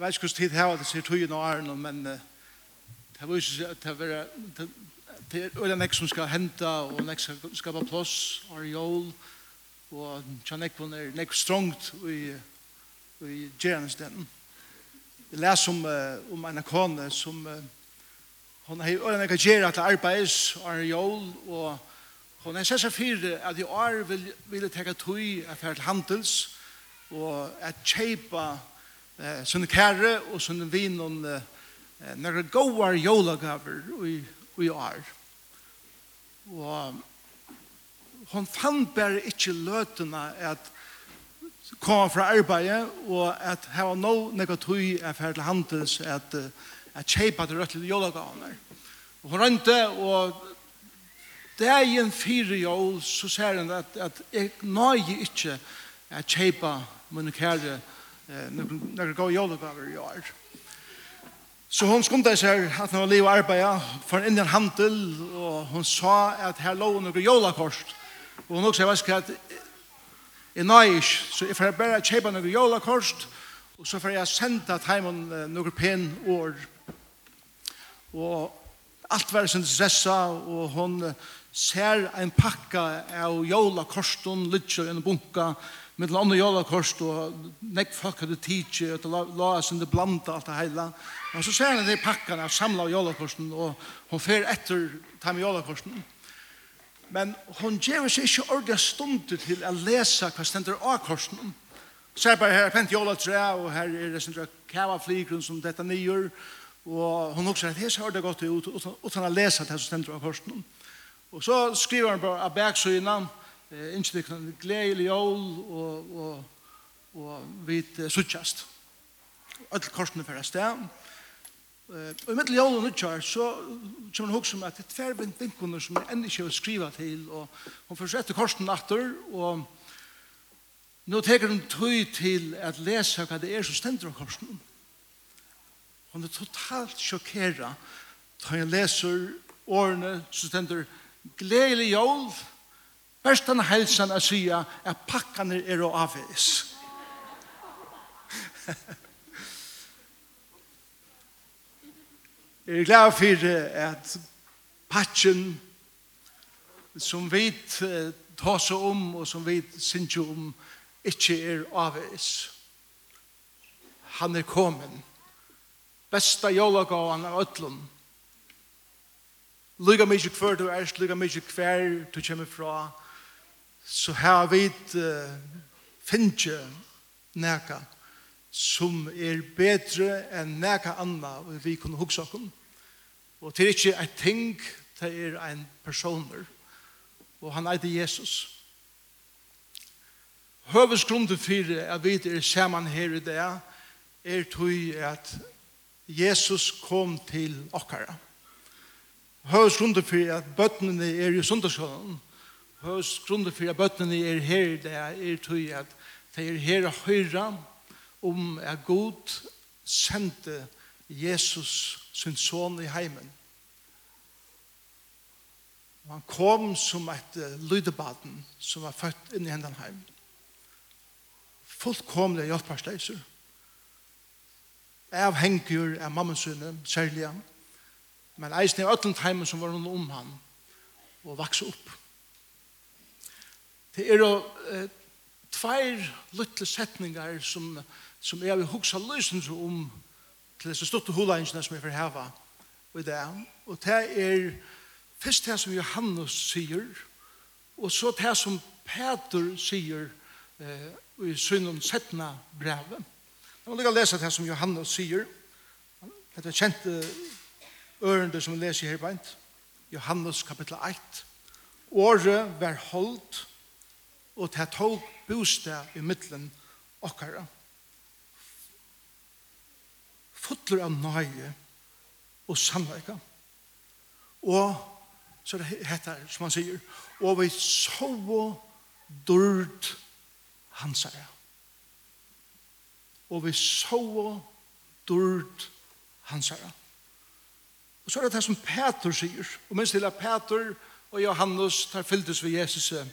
Jeg vet ikke hvordan tid her, det ser tøyen og æren, men det var ikke at det var det er øyne nek som skal hente, og nek skal skapa plass, og jól, og tja nek på nek, nek strongt i, i gjernes den. Jeg leser om, uh, om en kone som uh, hun har øyne nek gjerra til arbeids, og jól, og hun er sett seg fire at i år vil, vil jeg tega tøy at her til handels, og at kjeipa eh, sin kære og sunn vin og eh, når det går jolagaver i, i år. Og hon fann bare ikke løtene at koma fra arbeidet og at her var no negatøy er ferdig handels at, at kjeipa til rødt til jolagavene. Og hon rønte og det er i en fire jol så ser hun at, at jeg nøye ikke at kjeipa mine kære jolagavene när några goda jollegaver i år. Så hon skumte seg at hun liv og arbeida for en indian handel, och hon sa at her lå noen jolakorst. Og hun også sa at jeg nøy ikke, så jeg får bare kjøpe noen kost och så för jag sända time on några pen or och allt var sin stressa, och hon ser en pakka av jolakorsten, litt og en bunka, med landa jola kost og nekk fuck hadde teacher at la us in the blanda alt det heila og så ser han de pakkene og samla jola kosten og hon fer etter tam jola kosten men hon gjev seg ikke ordentlig stund til å lese hva stender av korsen ser bare her er pent jola tre og her er det sånn kava flikrun som dette nyer og hon også at her har det gått ut utan å lese det som stender av korsen og så skriver han bare av baksøyna eh, innskyldikken glädje jul och och och vidt eh, suttjast. Alle korsene fyrir sted. Eh, og i mittel jól nuttjar så som man hoksa med att det er tverbind vinkunder som jeg enn ikke vil skriva til og hun fyrir etter korsen natter og nå teker hun tøy til at lesa hva det er som stender av korsen. Hun er totalt sjokkera da hun leser årene som stender gledelig jól Best han helsan er sida at pakkene er og avvis. Jeg er glad for at patchen som vi tar seg om og som vi synes om ikke er avvis. Han er kommet. Besta jólagavan av öllum. Lyga mykje hver du erst, lyga mykje hver du kommer fra, så har vi uh, finnje neka som er bedre enn neka anna vi kunne hugsa okkom Og det er ikke et ting, det er en personer. Og han eide Jesus. Høvesgrunden for at vi er saman her i det er tog at Jesus kom til okkara. Høvesgrunden for at bøttene er i sundagsgrunnen høys grunnen for at bøttene er her, det er tog at det er her å høre om at god sendte Jesus sin son i heimen. Og han kom som et lydebaden som var født inn i hendene heim. Fullkomlig hjelparsleiser. Av hengjur, av mammens sønne, særlig han. Men eisen i ødlent heimen som var om han og vokse opp. Det er jo eh, tveir lytle setningar som, som jeg vil hugsa løsens om til disse stutte hulangene som jeg får heva i det. Og det er først det som Johannes sier, og så det som Peter sier eh, i synen setna brevet. Jeg må lukka lese det som Johannes sier. Det er kjente ørende som vi leser her beint. Johannes kapittel 1. Året var holdt, og det tog bostad i middelen okkara. Fotler av nøye og sannleika. Og så det heter, som han sier, og vi sov dørd hans herre. Og vi sov dørd hans herre. Og så er det det som Peter sier, og minst til at Peter og Johannes tar fylltes ved Jesus'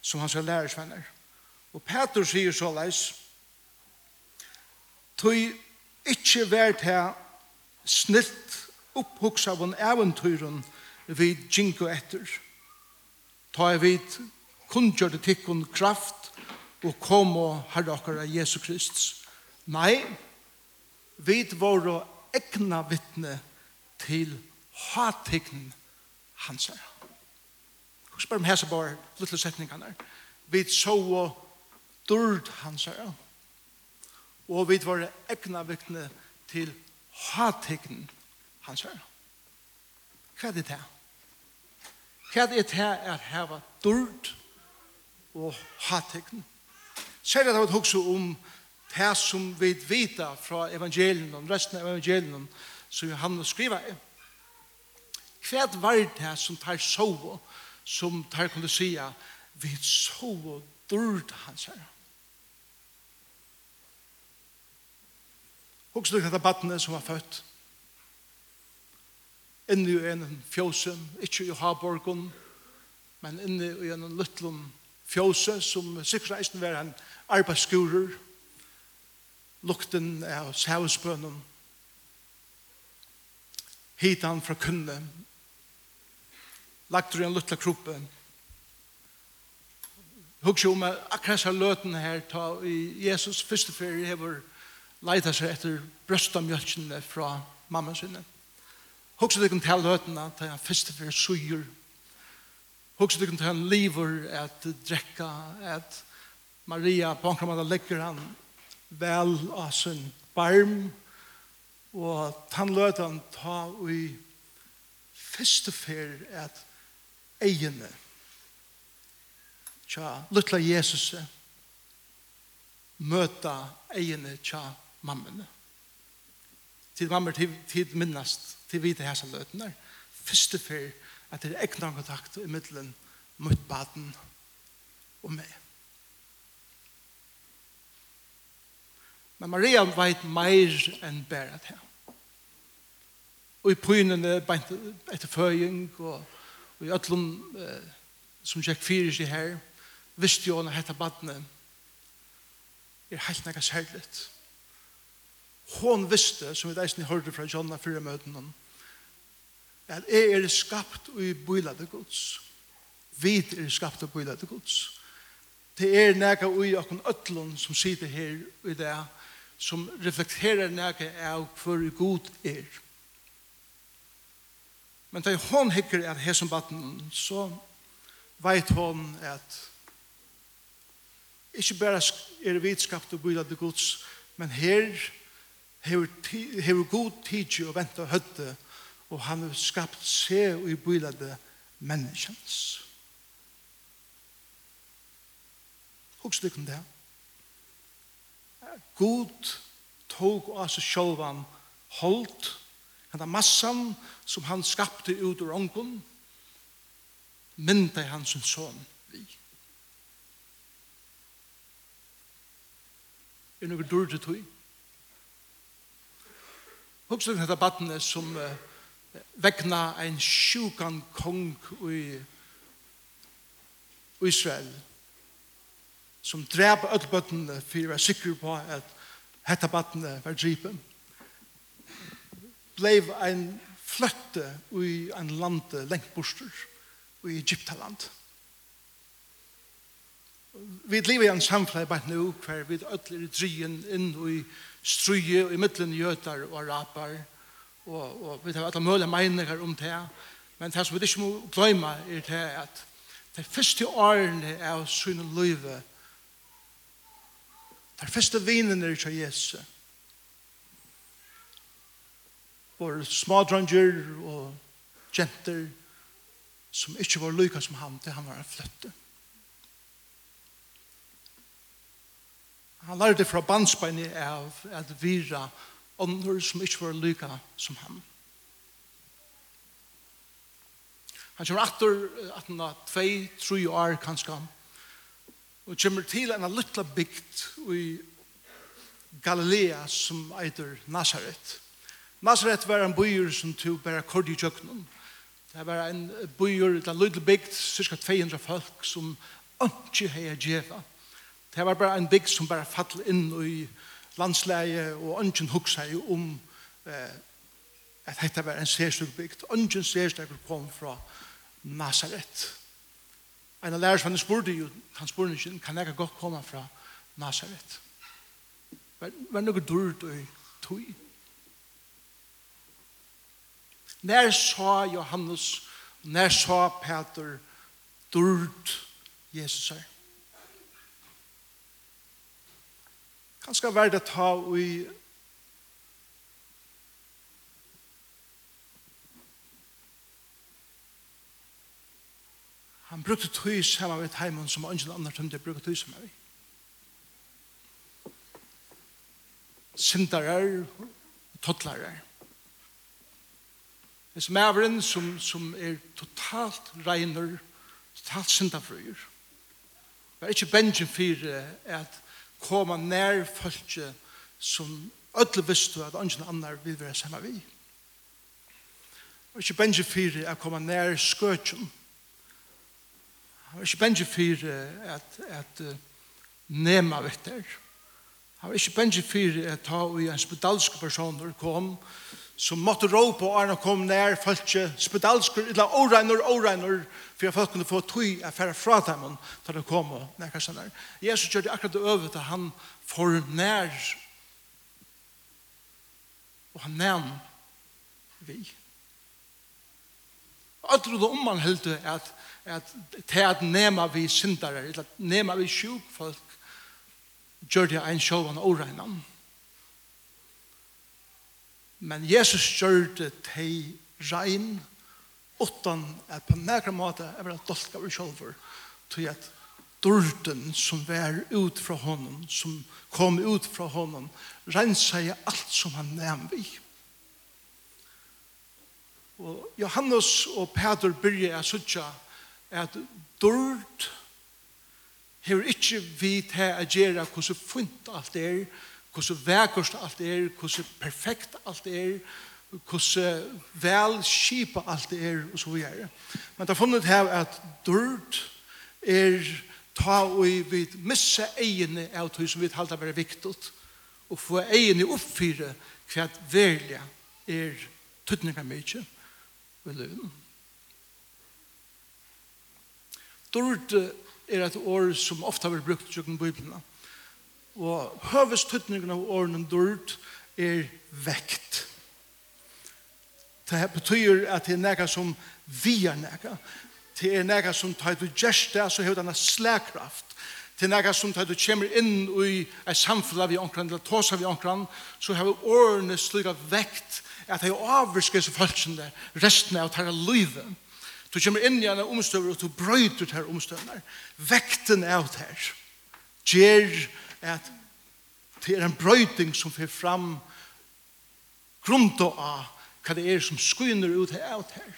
som hans lærersvenner. Og Peter sier så leis, «Tøy ikkje vært her snilt opphugsa en eventyren vi ginko etter. Ta er vid det tikkun kraft og kom og herre okkara Jesu Krist. Nei, vi var egna vittne til hatikn hans herre. Og spør om hese bare lille setningene. Vi så og dørd hans her. Og vi var egna vikne til hatikten hans her. Hva er det her? Hva er det her er heva dørd og hatikten? Særlig at jeg også om det som vi vet fra evangelien, resten av evangelien, som han skriver. Hva var det som tar så og som tar kunde säga vi så dyrt hans herre. Och det detta barnet som var fött inne i en fjósen, ikke i Haborgon, men inne i en liten fjose som sikkert eisen var en arbeidsskurer, lukten av sævesbønnen, hitan fra kunne, lagt ur en luttla kroppen. Hugg om at akkurat så løten her, ta i Jesus første ferie hever leita seg etter brøstamjølkene fra mamma sinne. Hugg så dykkan til løtene, ta han første ferie suger. Hugg så dykkan til han lever at drekka, at Maria på ankramat legger han vel av sin barm, og tannløtan ta i første ferie, at egene. Tja, luttla Jesus møta egene tja mammene. Tid mammer, tid, tid minnast, tid vite hæsa løtene. Første fyr at det er egna kontakt i middelen mot baden og meg. Men Maria veit meir enn bæret her. Og i prynene etter føying og og i öllum eh, som tjekk fyrir seg her, visste jo henne hette badne er heilt nega særligt. Hon visste, som vi deisne hørte fra Jonna fyrir møten hon, at jeg er skapt i bøylade gods. Vi er skapt og bøylade gods. Det er nega ui okkon öllun som sitter her i det, som reflekterer nega av hver god er. Men da hon hikker at hesen batten, så veit hon at ikke bare er vitskapt og bøyla det gods, men her hever god tid og venta høtte, og han har skapt seg og i bøyla til menneskens. Og slik om det. God tog oss sjølvan holdt, Henta massan som han skapte ut ur ångon, mynda han sin son vi. Er noe dyrte tog? Hugsa hetta batne som uh, ein sjukan kong i Israel som drep öll bøttene for å være sikker på at hetta batne var dripen blev en fløtte i en lande lengt borster, i Egyptaland. Vi lever i en samfunn bare nå, hver vi ødler i drien inn i struje, og i midtelen jøtar og araber, og, og vi tar alle mulige meninger om det, men det som vi ikke må glemme er det at de første årene av syne løyve, de første vinene er til Jesus, var små dranger og jenter som ikke var lykka som han til han var en fløtte. Han lærte fra bandsbeinet av at vira ånder som ikke var lykka som han. Han kommer atter at han har tvei, tru år kanskje og kommer til en lytla bygd i Galilea som eiter Nazareth. Nazaret var en byer som tog bare kord i kjøkkenen. Det var en byer, det var lydelig bygd, cirka 200 folk som ikke hei djeva. Det var bare en bygd som bare fattel inn i landsleie og ikke hukse om eh, at dette var en særstøk bygd. Ikke særstøk kom fra Nazaret. En av lærersvannen spurte jo, han spurte ikke, kan jeg godt komme fra Nazaret? Men det var noe dyrt og tog Nær sa Johannes, nær sa Peter, dyrd Jesus her. skal være det ta i Han brukte tøy sammen med heimen som ingen andre tømte brukte tøy sammen med. Sindarer og tottlarer. Hvis maveren som, som er totalt regner, totalt syndafrøyer, er ikke bengen for at koma nær følge som ødelig visste at ønsken annar vil være samme vi. er ikke bengen for at koma nær skøtjen. Var ikke bengen for at, at nema vettar. Han var ikke bengen for at ta og en spedalske personer kom som måtte råpe og Arne kom nær, følte spedalsker, eller åregner, åregner, for at folk kunne få tøy å fære fra dem til å komme nær hva sånn Jesus gjør det akkurat det øvet at han får nær og han nær vi. Og tror du om man helt at at til at nema vi syndere, eller at nema vi sjuk folk, gjør det en sjåvan åregnan. Og Men Jesus gjør det til regn utan at på nærkere måte er vært dolk av sjølver til at dården som var ut fra honom, som kom ut fra honom, rensa i alt som han nevn vi. Og Johannes og Peter byrja er suttja at dård hever ikke vi til å gjøre hvordan funnet alt er, hvordan vekkert alt er, hvordan perfekt alt er, hvordan vel kjipa alt er, og så videre. Men det har funnet her at dørd er ta og vi missa egene av det som vi talte være viktig, og få egene oppfyre hva velja er tøtninga mykje ved løven. Dørd er et år som ofte har vært brukt i Bibelen, og høvestutningen av årene dørt er vekt. Det betyr at det er nega som vi er nega. Det er nega som tar du gjerst det, så har du denne slagkraft. Det er nega som tar du kommer inn i et samfunn av omkran, eller tås av omkran, så har årene slik av vekt at det er avvirskes falskene resten av tar livet. Du kommer inn i en omstøver og du brøyder til omstøvner. Vekten er av det her. Gjer at det er en brøyting som fer fram grunda av hva det er som skyner ut her og her.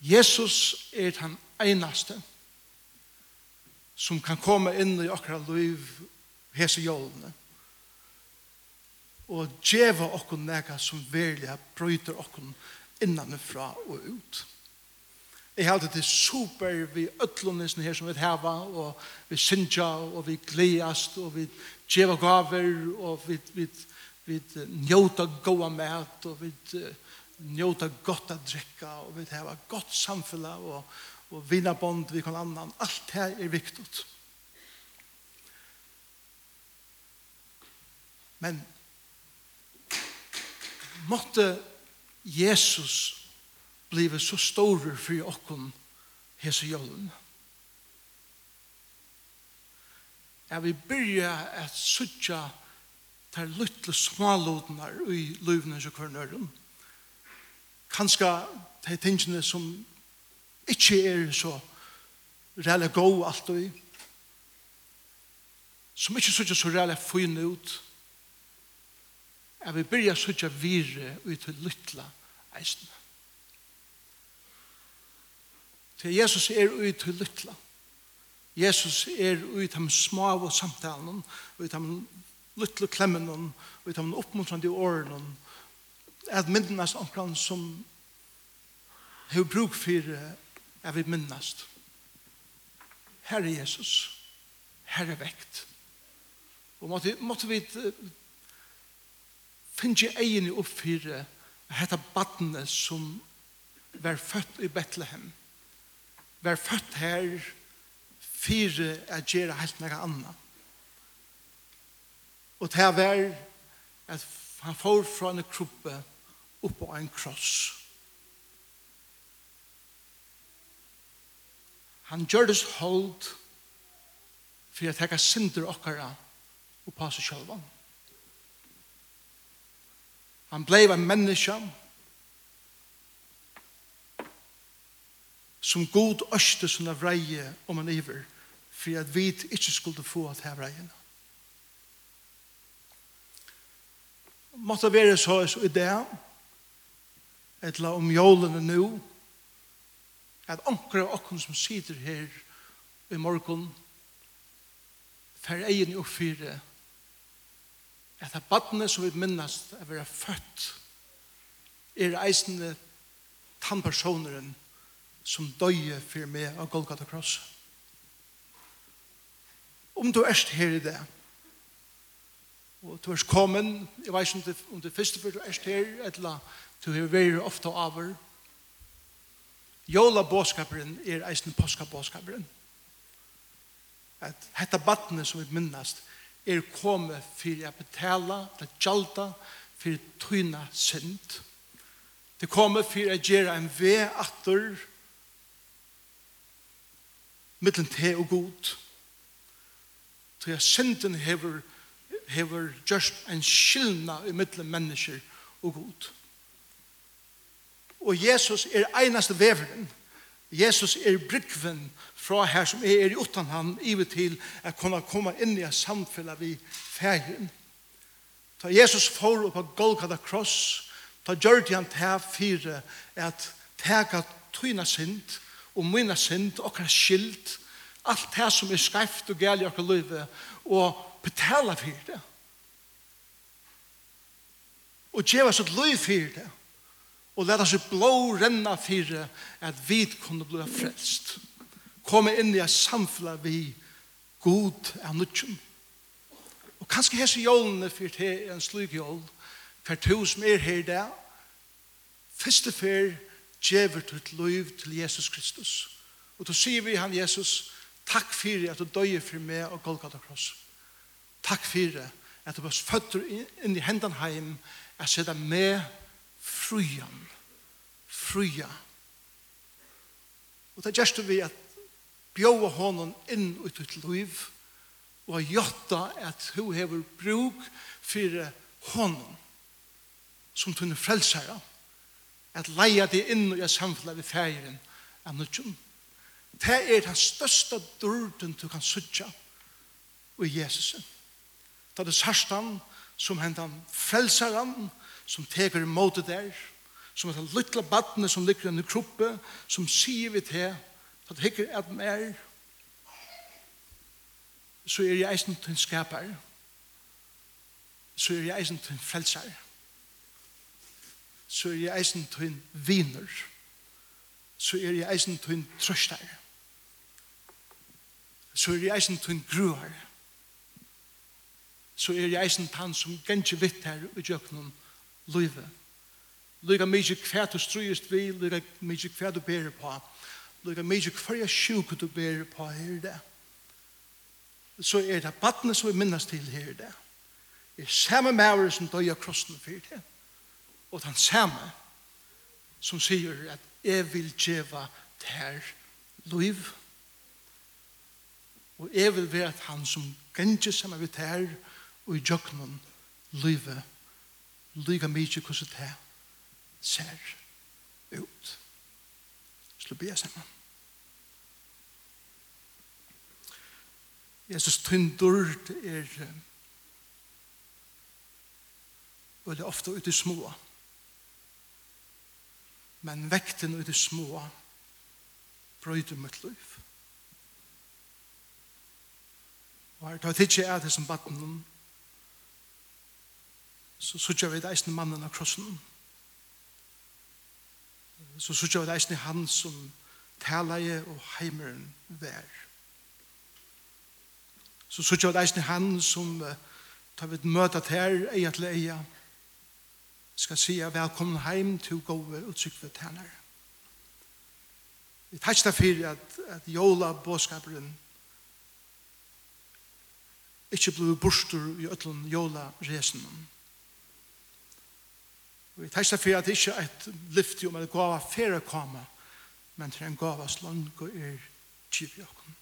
Jesus er den einaste som kan komme inn i akkurat liv hese jólene og djeva okkur nega som velja brøyter okkur innanifra og ut. Jeg har alltid det super vi ødlundisene her som vi heva, og vi synja, og vi gleast, og vi djeva gaver, og vi, vi, vi njóta goa mat, og vi njóta gott at drikka, og vi heva gott samfella, og, og vina bond vi kan annan. Allt her er viktigt. Men måtte Jesus blive så store for åkken hese jølen. Jeg vil begynne at suttja til lytte smålodene i løvene som kvar nøren. Kanskje de tingene som ikke er så reelle go alt og i. Som ikke suttja så reelle fyne ut. Jeg vil begynne byrja suttja vire ut til lytla eisene. Til Jesus er ut til lytla. Jesus er ut til små og samtalen, ut til lytla klemmen, ut til oppmuntrande årene, at minnes omkran som har bruk for at vi minnes. Her er Jesus. Her er vekt. Og måtte, måtte vi finne egen oppfyre dette badene som var født i Bethlehem var født her fire at gjøre helt noe annet. Og det var at han får fra en kroppe opp på en kross. Han gjør det holdt for å hekka synder okkara og passa sjálvan. Han ble en menneske, som god øste sånne vreie om en iver, for at vi ikke skulle få at her vreiene. Måtte være så oss i det, la om jålene nå, at omkring av okken som sitter her i morgen, for egen i oppfyre, at det badene som vi minnast er være født, er eisende tannpersoneren, som døye for meg av Golgata Kross. Om du erst her i det, og du erst kommet, jeg vet ikke om det, første for du erst her, eller du er veldig ofte over, Jola båskaperen er eisen påska båskaperen. At hetta battene som vi minnast er kommet fyrir a betala, til gjalda, fyrir tyna synd. Det kommer fyrir a gjera en ve atter mittlen te og god. Så jeg synden hever, hever just en skillna i mittlen mennesker og god. Og Jesus er einaste veveren. Jesus er brygven fra her som er i utan han ivet til at kunne komme inn i et samfunn vi fergen. Ta Jesus får opp av Golgata kross, ta gjør han til fire at tega tyna sint, og mina synd, og okkara skyld, alt det som er skreft og gæl i okkara livet og betala for det. Og djeva sitt løy for det. Og leta sitt blå renna for det, at vi kunne bli frelst. Komme inn i et samfunn vi god er nødgjum. Og kanskje hese jólene for det er en slik jól, for to som er her i første fyrt djever ditt liv til Jesus Kristus. Og då sier vi han Jesus, takk fyrir at du døyer for meg og Golgata kross. Takk fyrir at du bare føtter inn i hendan heim, at sida med frujan, fruja. Og det gjerst vi at bjóa honom inn ut ut liv, og a jotta at hu hever bruk fyrir honom som tunne frelsere, at leia det inn i samfunnet ved fægeren av nødgjøn. Det er den største dørden du kan sutja i Jesus. Det er det sarstan som hentan han som teker imot det der, som er det lytla badne som ligger i kroppe, som sier vi til at det hikker at den er så er jeg eisen til en skaper, så er jeg eisen til en frelser så er jeg eisen tøyn viner, så er jeg eisen tøyn trøster, så er jeg eisen tøyn gruer, så er jeg eisen tann som gengje vitt her i djøknum løyve. Lyga mykje hver du strøyest vi, lyga mykje hver du berer på, lyga mykje hver jeg sjuk du berer på her det. Så er det badne som vi minnes til her det. Er samme maver som døy av krossen for det og den samme som sier at jeg vil djeva ter liv og jeg vil være at han som gengjer samme vi ter og i jøknen livet lyga mykje hvordan det ser ut slå be sammen Jesus tyndur er veldig ofte ute i småa men vekten i det små brøyder mitt liv. Og her tar jeg tidsi av det som baden så sutja vi eisne mannen av krossen så sutja vi eisne han som talaje og heimeren vær så sutja vi deisne han som tar vi møtat her eia til eia skal sige velkommen heim til gode og trygge tænere. Vi takkar for at, at jola båskaperen ikke ble borster i øtlen jola resen. Vi takkar for at det ikke er et lyft om at gava fere kama, men til en gava slank og er kjivjokken.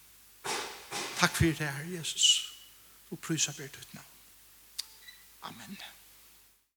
Takk for det, Herre Jesus, og prysa ber ut navn. Amen.